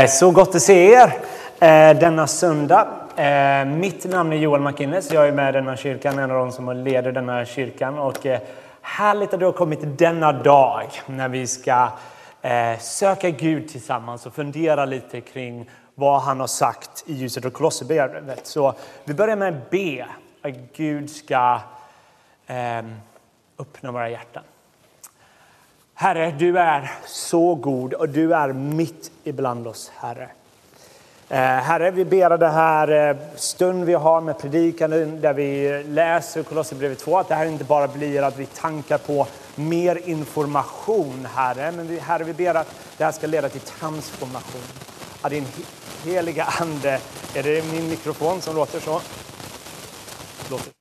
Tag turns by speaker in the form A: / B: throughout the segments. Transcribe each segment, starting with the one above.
A: Eh, så gott att se er eh, denna söndag. Eh, mitt namn är Joel McInnes. Jag är med i denna kyrkan, en av de som leder denna kyrkan. Och härligt att du har kommit denna dag när vi ska söka Gud tillsammans och fundera lite kring vad han har sagt i ljuset av Kolosserbrevet. Så vi börjar med att be att Gud ska ehm, öppna våra hjärtan. Herre, du är så god och du är mitt ibland oss, Herre. Eh, Herre, vi ber det här eh, stund vi har med predikan där vi läser Kolosserbrevet 2, att det här inte bara blir att vi tankar på mer information, Herre. Men vi, Herre, vi ber att det här ska leda till transformation. Att din heliga Ande, är det min mikrofon som låter så? Låter.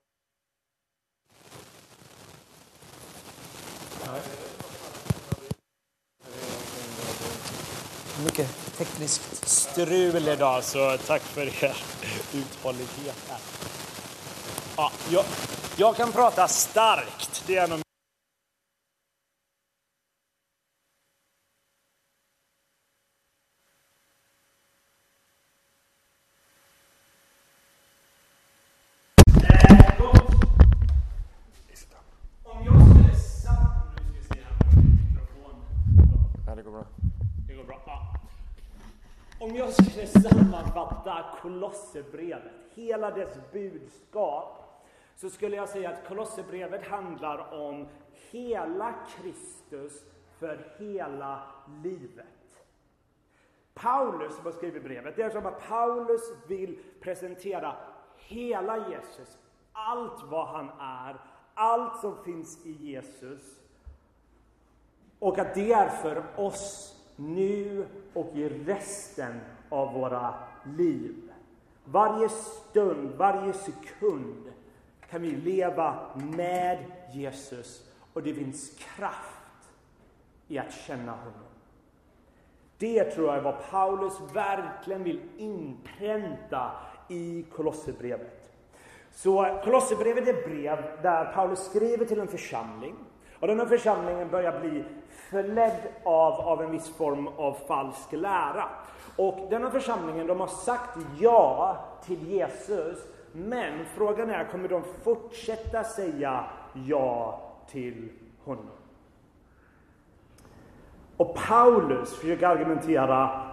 A: Mycket tekniskt strul idag, så tack för er uthållighet. Här. Ja, jag, jag kan prata starkt. Det är nog jag skulle sammanfatta Kolosserbrevet, hela dess budskap, så skulle jag säga att Kolosserbrevet handlar om hela Kristus för hela livet. Paulus som har skrivit brevet, det är som att Paulus vill presentera hela Jesus, allt vad han är, allt som finns i Jesus. Och att det är för oss nu och i resten av våra liv. Varje stund, varje sekund kan vi leva med Jesus och det finns kraft i att känna honom. Det tror jag är vad Paulus verkligen vill inpränta i Kolosserbrevet. Så Kolosserbrevet är ett brev där Paulus skriver till en församling och den här församlingen börjar bli förledd av, av en viss form av falsk lära. Och den här församlingen de har sagt ja till Jesus, men frågan är, kommer de fortsätta säga ja till honom? Och Paulus försöker argumentera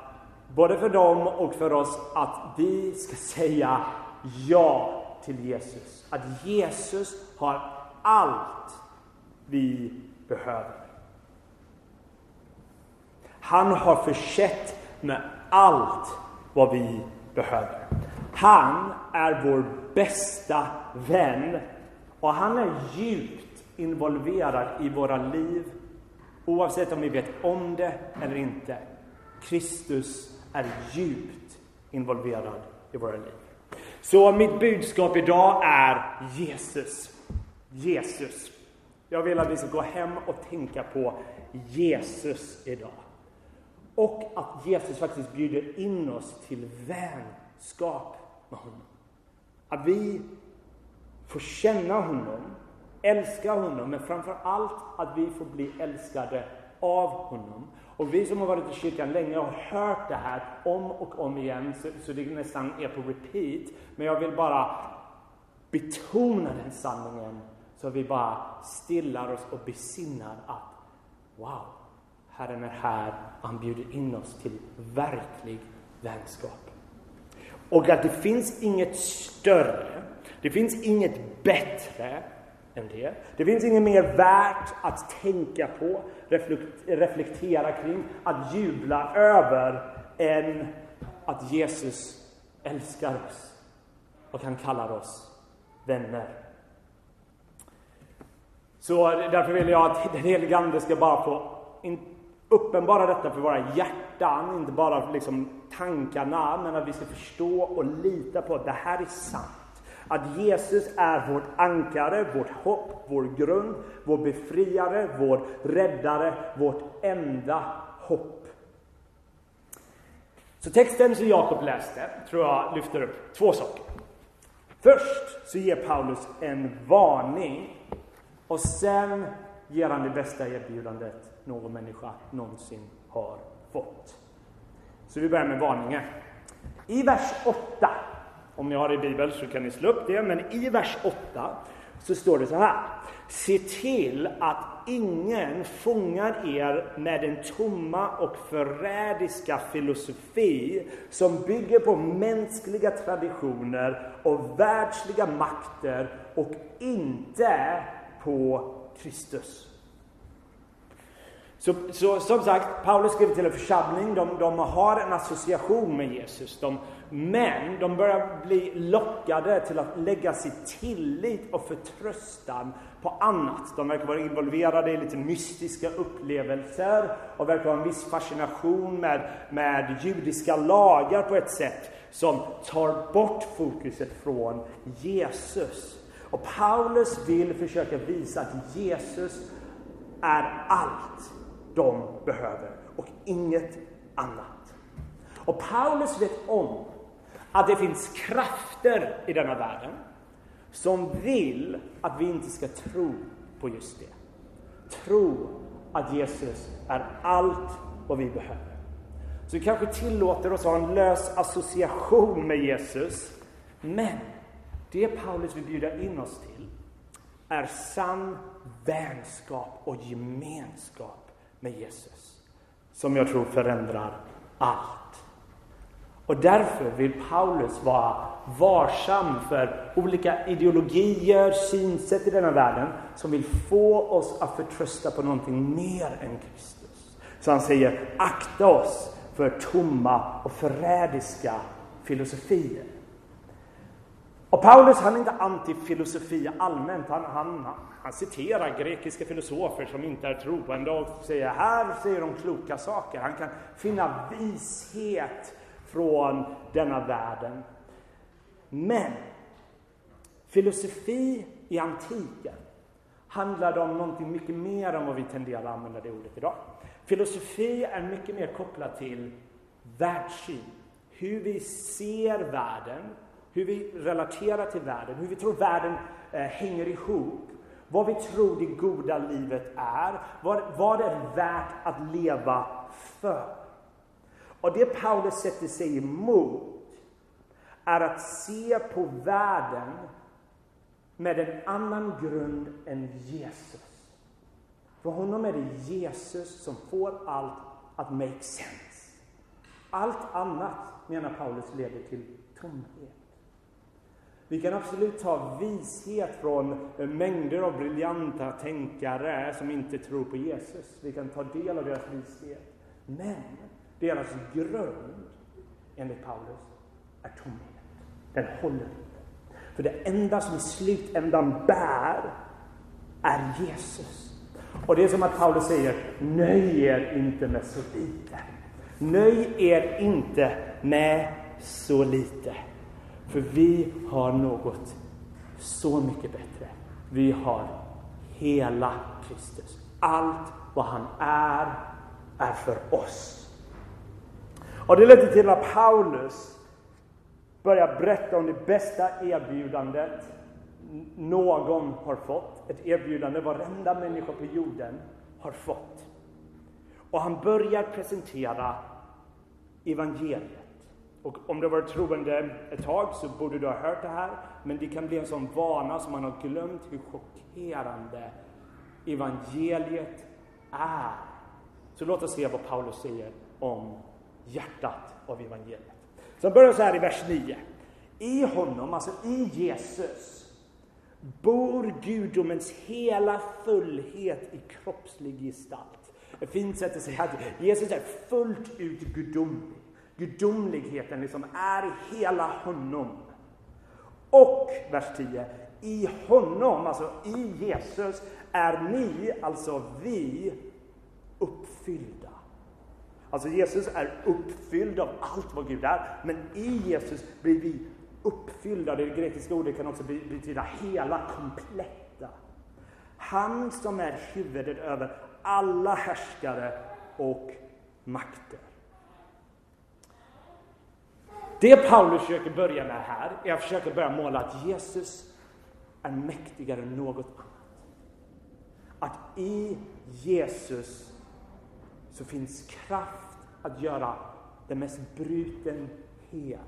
A: både för dem och för oss att vi ska säga ja till Jesus. Att Jesus har allt vi behöver. Han har försett med allt vad vi behöver. Han är vår bästa vän och han är djupt involverad i våra liv oavsett om vi vet om det eller inte. Kristus är djupt involverad i våra liv. Så mitt budskap idag är Jesus. Jesus. Jag vill att vi ska gå hem och tänka på Jesus idag. Och att Jesus faktiskt bjuder in oss till vänskap med honom. Att vi får känna honom, älska honom, men framför allt att vi får bli älskade av honom. Och vi som har varit i kyrkan länge har hört det här om och om igen, så, så det nästan är på repeat. Men jag vill bara betona den sanningen så vi bara stillar oss och besinnar att wow, Herren är här han bjuder in oss till verklig vänskap. Och att det finns inget större, det finns inget bättre än det. Det finns inget mer värt att tänka på, reflektera kring, att jubla över än att Jesus älskar oss och han kallar oss vänner. Så därför vill jag att den helige Ande ska bara få uppenbara detta för våra hjärtan, inte bara liksom tankarna, men att vi ska förstå och lita på att det här är sant. Att Jesus är vårt ankare, vårt hopp, vår grund, vår befriare, vår räddare, vårt enda hopp. Så texten som Jakob läste tror jag lyfter upp två saker. Först så ger Paulus en varning och sen ger han det bästa erbjudandet någon människa någonsin har fått. Så vi börjar med varningen. I vers 8, om ni har det i Bibeln så kan ni slå upp det, men i vers 8 så står det så här. Se till att ingen fångar er med den tomma och förrädiska filosofi som bygger på mänskliga traditioner och världsliga makter och inte på Kristus. Så, så, som sagt, Paulus skriver till en församling, de, de har en association med Jesus. De, men de börjar bli lockade till att lägga sin tillit och förtröstan på annat. De verkar vara involverade i lite mystiska upplevelser och verkar ha en viss fascination med, med judiska lagar på ett sätt som tar bort fokuset från Jesus. Och Paulus vill försöka visa att Jesus är allt de behöver och inget annat. Och Paulus vet om att det finns krafter i denna världen som vill att vi inte ska tro på just det. Tro att Jesus är allt vad vi behöver. Så vi kanske tillåter oss att ha en lös association med Jesus. Men det Paulus vill bjuda in oss till är sann vänskap och gemenskap med Jesus. Som jag tror förändrar allt. Och därför vill Paulus vara varsam för olika ideologier, synsätt i denna världen som vill få oss att förtrösta på någonting mer än Kristus. Så han säger, akta oss för tomma och förrädiska filosofier. Och Paulus han är inte antifilosofi allmänt. Han, han, han citerar grekiska filosofer som inte är troende och säger här säger de kloka saker. Han kan finna vishet från denna världen. Men filosofi i antiken handlade om någonting mycket mer än vad vi tenderar att använda det ordet idag. Filosofi är mycket mer kopplat till världssyn, hur vi ser världen, hur vi relaterar till världen, hur vi tror världen eh, hänger ihop, vad vi tror det goda livet är, vad, vad det är värt att leva för. Och det Paulus sätter sig emot är att se på världen med en annan grund än Jesus. För honom är det Jesus som får allt att make sense. Allt annat, menar Paulus, leder till tomhet. Vi kan absolut ta vishet från mängder av briljanta tänkare som inte tror på Jesus. Vi kan ta del av deras vishet. Men deras grund, enligt Paulus, är tomhet. Den håller inte. För det enda som i slutändan bär är Jesus. Och det är som att Paulus säger, nöj er inte med så lite. Nöj er inte med så lite. För vi har något så mycket bättre. Vi har hela Kristus. Allt vad han är, är för oss. Och det ledde till att Paulus börjar berätta om det bästa erbjudandet någon har fått. Ett erbjudande varenda människa på jorden har fått. Och han börjar presentera evangeliet. Och om du har varit troende ett tag så borde du ha hört det här. Men det kan bli en sån vana som man har glömt hur chockerande evangeliet är. Så låt oss se vad Paulus säger om hjärtat av evangeliet. Sen börjar så här i vers 9. I honom, alltså i Jesus, bor gudomens hela fullhet i kroppslig gestalt. Ett fint sätt att säga att Jesus är fullt ut gudomlig. Gudomligheten liksom är i hela honom. Och, vers 10, i honom, alltså i Jesus, är ni, alltså vi, uppfyllda Alltså Jesus är uppfylld av allt vad Gud är, men i Jesus blir vi uppfyllda. Det grekiska ordet kan också betyda hela, kompletta. Han som är huvudet över alla härskare och makter. Det Paulus försöker börja med här är att försöka börja måla att Jesus är mäktigare än något annat. Att i Jesus så finns kraft att göra den mest bruten hel.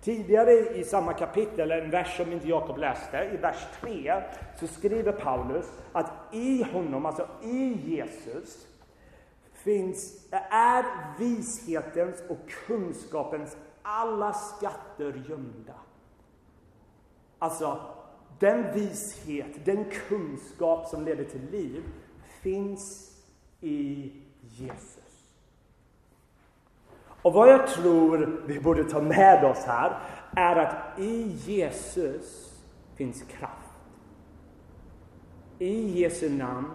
A: Tidigare i samma kapitel, en vers som inte Jakob läste, i vers 3, så skriver Paulus att i honom, alltså i Jesus, finns, är vishetens och kunskapens alla skatter gömda. Alltså, den vishet, den kunskap som leder till liv finns i Jesus. Och vad jag tror vi borde ta med oss här är att i Jesus finns kraft. I Jesu namn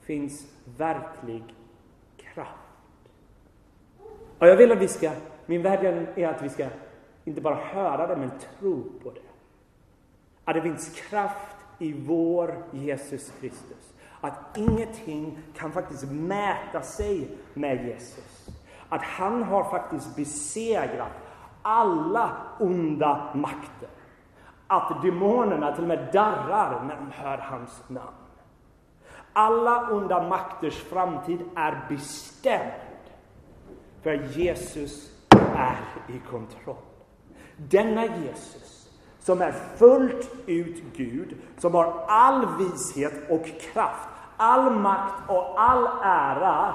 A: finns verklig kraft. Och jag vill att vi ska, min vädjan är att vi ska inte bara höra det, men tro på det. Att det finns kraft i vår Jesus Kristus. Att ingenting kan faktiskt mäta sig med Jesus. Att han har faktiskt besegrat alla onda makter. Att demonerna till och med darrar när de hör hans namn. Alla onda makters framtid är bestämd. För Jesus är i kontroll. Denna Jesus, som är fullt ut Gud, som har all vishet och kraft, all makt och all ära.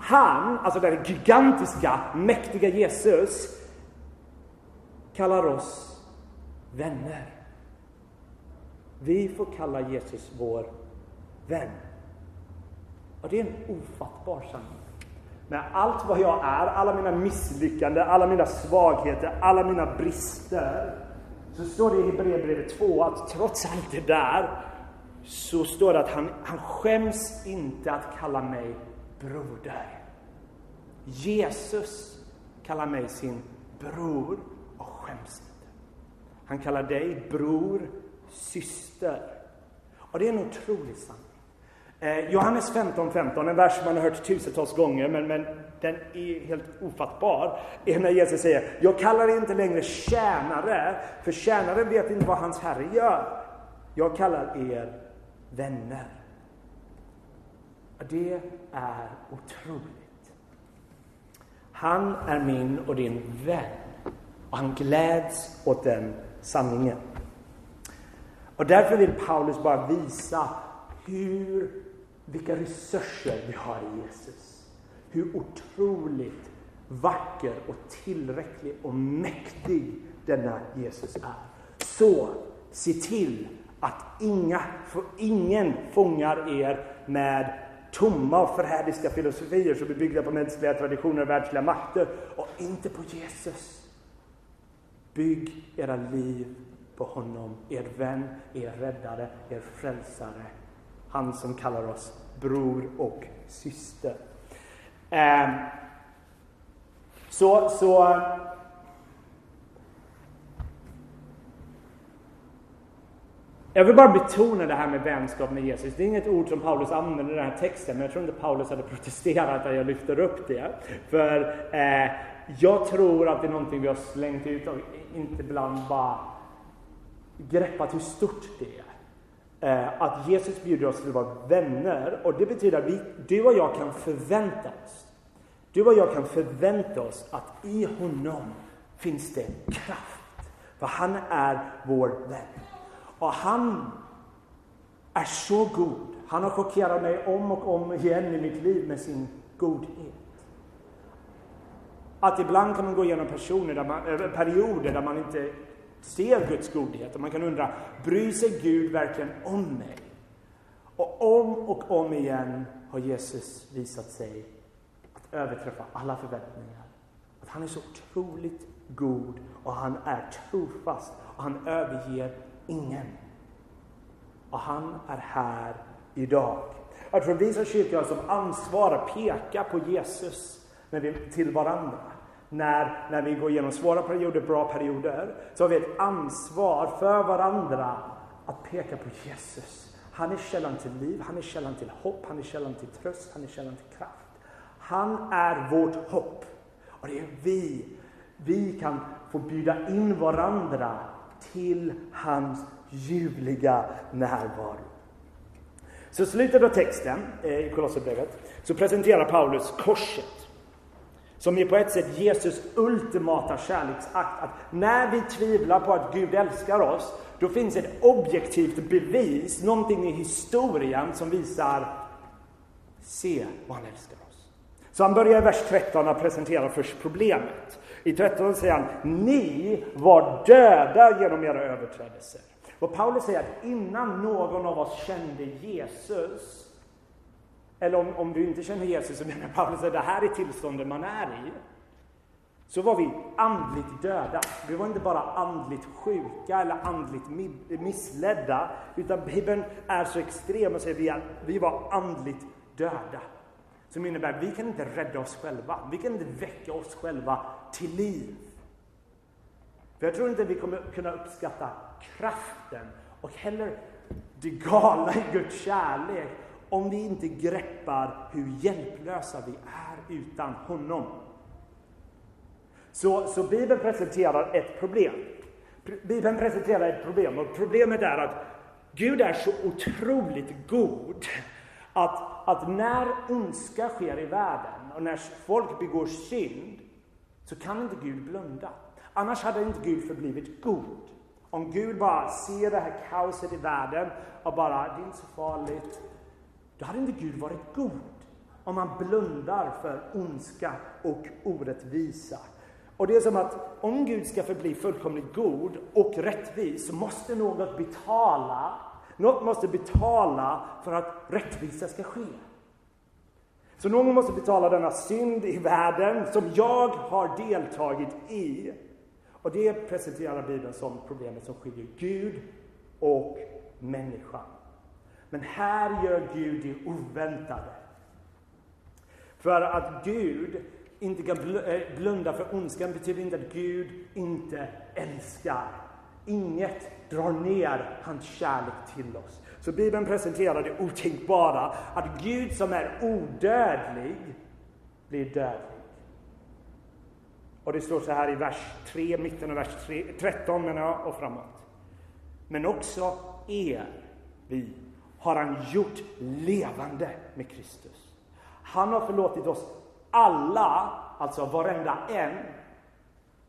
A: Han, alltså den gigantiska, mäktiga Jesus, kallar oss vänner. Vi får kalla Jesus vår vän. Och det är en ofattbar sanning. Med allt vad jag är, alla mina misslyckanden, alla mina svagheter, alla mina brister. Så står det i Hebreerbrevet 2 att trots allt det där så står det att han, han skäms inte att kalla mig broder. Jesus kallar mig sin bror och skäms inte. Han kallar dig bror, syster. Och det är en otrolig sanning. Eh, Johannes 15, 15, en vers man har hört tusentals gånger, men, men den är helt ofattbar, är när Jesus säger, jag kallar er inte längre tjänare, för tjänaren vet inte vad hans herre gör. Jag kallar er vänner. Det är otroligt. Han är min och din vän. Och han gläds åt den sanningen. Och därför vill Paulus bara visa hur, vilka resurser vi har i Jesus. Hur otroligt vacker och tillräcklig och mäktig denna Jesus är. Så se till att inga, för ingen fångar er med tomma och förhärdiska filosofier som är byggda på mänskliga traditioner och världsliga makter och inte på Jesus. Bygg era liv på honom, er vän, er räddare, er frälsare. Han som kallar oss bror och syster. Ehm, så, så Jag vill bara betona det här med vänskap med Jesus. Det är inget ord som Paulus använder i den här texten, men jag tror inte Paulus hade protesterat att jag lyfter upp det. För eh, jag tror att det är någonting vi har slängt ut och inte ibland bara greppat hur stort det är. Eh, att Jesus bjuder oss till att vara vänner och det betyder att vi, du och jag kan förvänta oss. Du och jag kan förvänta oss att i honom finns det kraft. För han är vår vän. Och han är så god. Han har chockerat mig om och om igen i mitt liv med sin godhet. Att ibland kan man gå igenom personer där man, eh, perioder där man inte ser Guds godhet och man kan undra, bryr sig Gud verkligen om mig? Och om och om igen har Jesus visat sig att överträffa alla förväntningar. Att han är så otroligt god och han är trofast och han överger ingen. Och han är här idag. Jag tror vi som kyrka har som ansvar att peka på Jesus när vi, till varandra. När, när vi går igenom svåra perioder, bra perioder, så har vi ett ansvar för varandra att peka på Jesus. Han är källan till liv, han är källan till hopp, han är källan till tröst, han är källan till kraft. Han är vårt hopp. Och det är vi, vi kan få bjuda in varandra till hans ljuvliga närvaro. Så i slutet av texten eh, i Kolosserbrevet så presenterar Paulus korset som är på ett sätt Jesus ultimata kärleksakt. Att när vi tvivlar på att Gud älskar oss, då finns ett objektivt bevis, någonting i historien som visar se vad han älskar oss. Så han börjar i vers 13 att presentera först problemet. I 13 säger han, ni var döda genom era överträdelser. Och Paulus säger att innan någon av oss kände Jesus, eller om, om du inte känner Jesus så menar Paulus att det här är tillståndet man är i. Så var vi andligt döda. Vi var inte bara andligt sjuka eller andligt missledda. Utan Bibeln är så extrem och säger att vi var andligt döda. Som innebär att vi kan inte rädda oss själva. Vi kan inte väcka oss själva till liv. För jag tror inte vi kommer kunna uppskatta kraften och heller det galna i Guds kärlek om vi inte greppar hur hjälplösa vi är utan honom. Så, så Bibeln presenterar ett problem. Bibeln presenterar ett problem och problemet är att Gud är så otroligt god att, att när ondska sker i världen och när folk begår synd så kan inte Gud blunda. Annars hade inte Gud förblivit god. Om Gud bara ser det här kaoset i världen och bara, det är inte så farligt. Då hade inte Gud varit god. Om man blundar för ondska och orättvisa. Och det är som att om Gud ska förbli fullkomligt god och rättvis så måste något betala. Något måste betala för att rättvisa ska ske. Så någon måste betala denna synd i världen som jag har deltagit i. Och det presenterar Bibeln som problemet som skiljer Gud och människan. Men här gör Gud det oväntade. För att Gud inte kan eh, blunda för ondskan betyder inte att Gud inte älskar. Inget drar ner hans kärlek till oss. Så Bibeln presenterar det otänkbara, att Gud som är odödlig blir dödlig. Och det står så här i vers 3, mitten av vers 3, 13 menar jag, och framåt. Men också er, vi, har han gjort levande med Kristus. Han har förlåtit oss alla, alltså varenda en,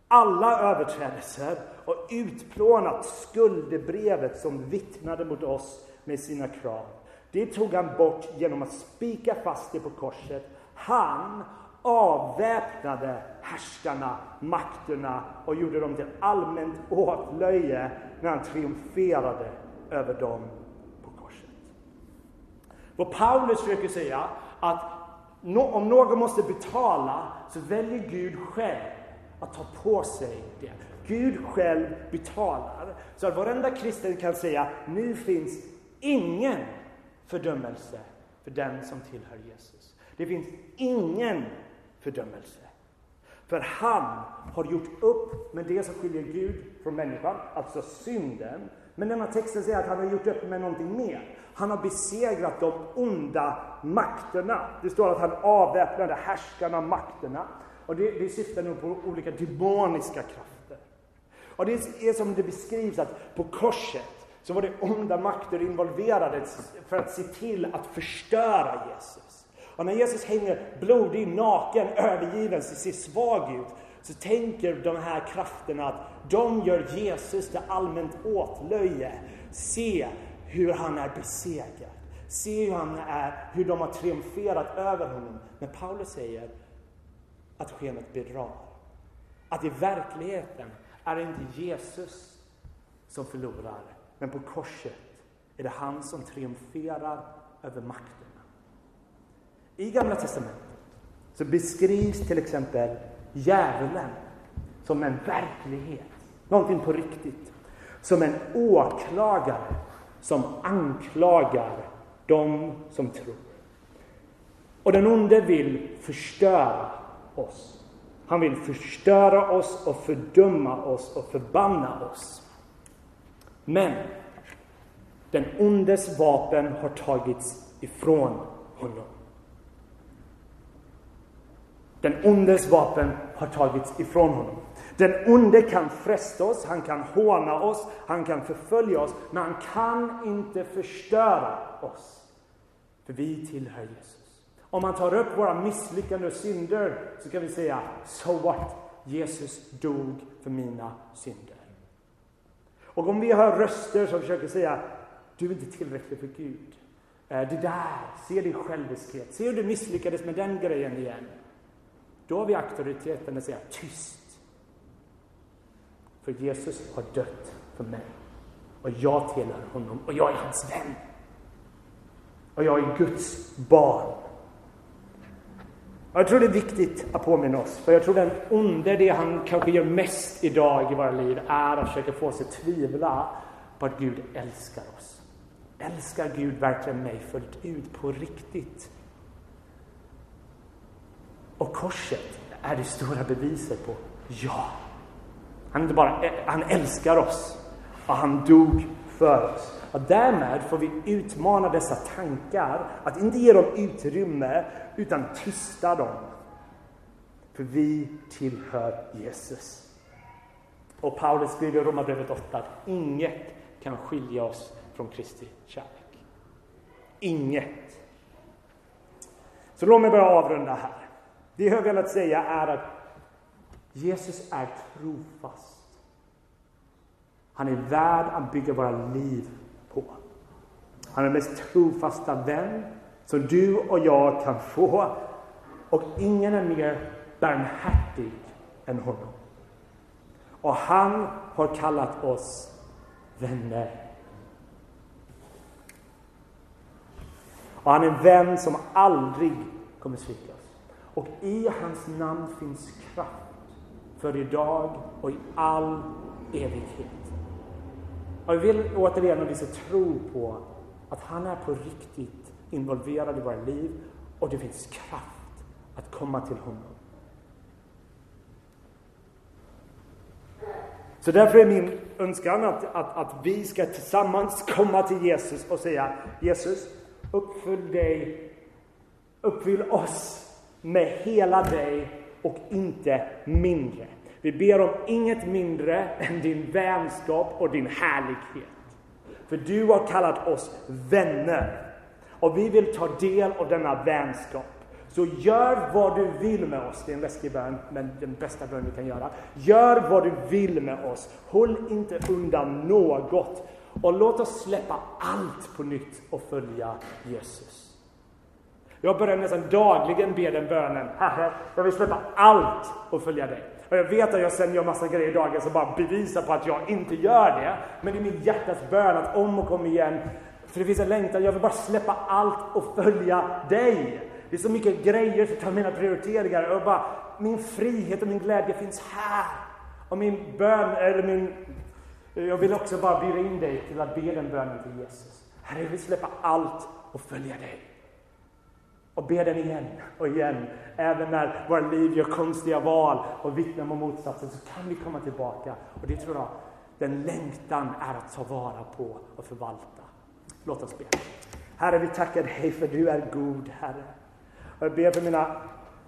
A: alla överträdelser och utplånat skuldebrevet som vittnade mot oss med sina krav. Det tog han bort genom att spika fast det på korset. Han avväpnade härskarna, makterna och gjorde dem till allmänt åtlöje när han triumferade över dem. Vad Paulus försöker säga att om någon måste betala så väljer Gud själv att ta på sig det. Gud själv betalar. Så att varenda kristen kan säga, nu finns ingen fördömelse för den som tillhör Jesus. Det finns ingen fördömelse. För han har gjort upp med det som skiljer Gud från människan, alltså synden. Men denna texten säger att han har gjort upp med någonting mer. Han har besegrat de onda makterna. Det står att han avväpnade härskarna makterna. Och det, det syftar nog på olika demoniska krafter. Och det är som det beskrivs att på korset så var det onda makter involverade för att se till att förstöra Jesus. Och när Jesus hänger blodig, naken, övergiven, så ser svag ut, så tänker de här krafterna att de gör Jesus till allmänt åtlöje. Se hur han är besegrad. Se hur, han är, hur de har triumferat över honom. Men Paulus säger att skenet bedrar. Att i verkligheten är det inte Jesus som förlorar, men på korset är det han som triumferar över makterna. I Gamla Testamentet så beskrivs till exempel djävulen som en verklighet, någonting på riktigt. Som en åklagare som anklagar de som tror. Och den onde vill förstöra oss. Han vill förstöra oss och fördöma oss och förbanna oss. Men den ondes vapen har tagits ifrån honom. Den ondes vapen har tagits ifrån honom. Den onde kan fresta oss, han kan håna oss, han kan förfölja oss, men han kan inte förstöra oss. För vi tillhör Jesus. Om man tar upp våra misslyckanden och synder så kan vi säga So what? Jesus dog för mina synder. Och om vi hör röster som försöker säga du är inte tillräcklig för Gud. Eh, Det där, se din själviskhet. Se hur du misslyckades med den grejen igen. Då har vi auktoriteten att säga tyst. För Jesus har dött för mig. Och jag tillhör honom och jag är hans vän. Och jag är Guds barn. Jag tror det är viktigt att påminna oss, för jag tror den onde, det han kanske gör mest idag i våra liv, är att försöka få oss att tvivla på att Gud älskar oss. Älskar Gud verkligen mig fullt ut, på riktigt? Och korset är det stora beviset på ja. Han inte bara han älskar oss och han dog för oss. Och därmed får vi utmana dessa tankar, att inte ge dem utrymme, utan tysta dem. För vi tillhör Jesus. Och Paulus skriver i Romarbrevet 8 att inget kan skilja oss från Kristi kärlek. Inget. Så låt mig börja avrunda här. Det jag har velat säga är att Jesus är trofast. Han är värd att bygga våra liv på. Han är den mest trofasta vän som du och jag kan få. Och ingen är mer barmhärtig än honom. Och han har kallat oss vänner. Och han är en vän som aldrig kommer svika oss. Och i hans namn finns kraft för idag och i all evighet. Och vill återigen att vi ska tro på att han är på riktigt involverad i våra liv och det finns kraft att komma till honom. Så därför är min önskan att, att, att vi ska tillsammans komma till Jesus och säga Jesus, uppfyll dig, uppfyll oss med hela dig och inte mindre. Vi ber om inget mindre än din vänskap och din härlighet. För du har kallat oss vänner. Och vi vill ta del av denna vänskap. Så gör vad du vill med oss. Det är en läskig bön, men den bästa bön du kan göra. Gör vad du vill med oss. Håll inte undan något. Och låt oss släppa allt på nytt och följa Jesus. Jag börjar nästan dagligen be den bönen. Herre, jag vill släppa allt och följa dig. Och jag vet att jag sen gör massa grejer i dagen som bara bevisar på att jag inte gör det. Men det är min hjärtas bön att om och om igen, för det finns en längtan, jag vill bara släppa allt och följa dig. Det är så mycket grejer som tar mina prioriteringar och bara, min frihet och min glädje finns här. Och min bön, eller min... Jag vill också bara bjuda in dig till att be den bönen till Jesus. Herre, jag vill släppa allt och följa dig. Och be den igen och igen. Även när våra liv gör konstiga val och vittnar om motsatsen så kan vi komma tillbaka. Och det tror jag, den längtan är att ta vara på och förvalta. Låt oss be. Herre, vi tackar dig för du är god, Herre. Och jag ber för mina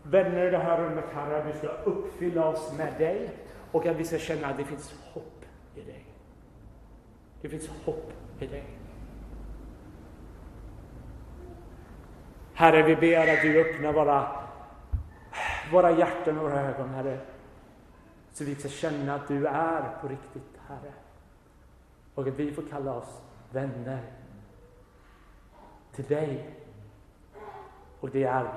A: vänner i det här rummet, Herre, att vi ska uppfylla oss med dig och att vi ska känna att det finns hopp i dig. Det finns hopp i dig. Herre, vi ber att du öppnar våra, våra hjärtan och våra ögon, Herre. Så vi ska känna att du är på riktigt, Herre. Och att vi får kalla oss vänner till dig. Och det är vi.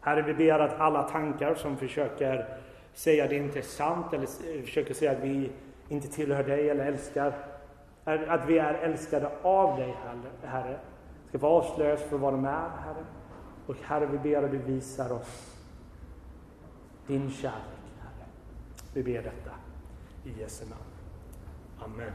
A: Herre, vi ber att alla tankar som försöker säga att det inte är sant eller försöker säga att vi inte tillhör dig eller älskar, att vi är älskade av dig, Herre, ska få avslöjas för vad de är, Herre. Och Herre, vi ber att du visar oss din kärlek, Herre. Vi ber detta i Jesu namn. Amen.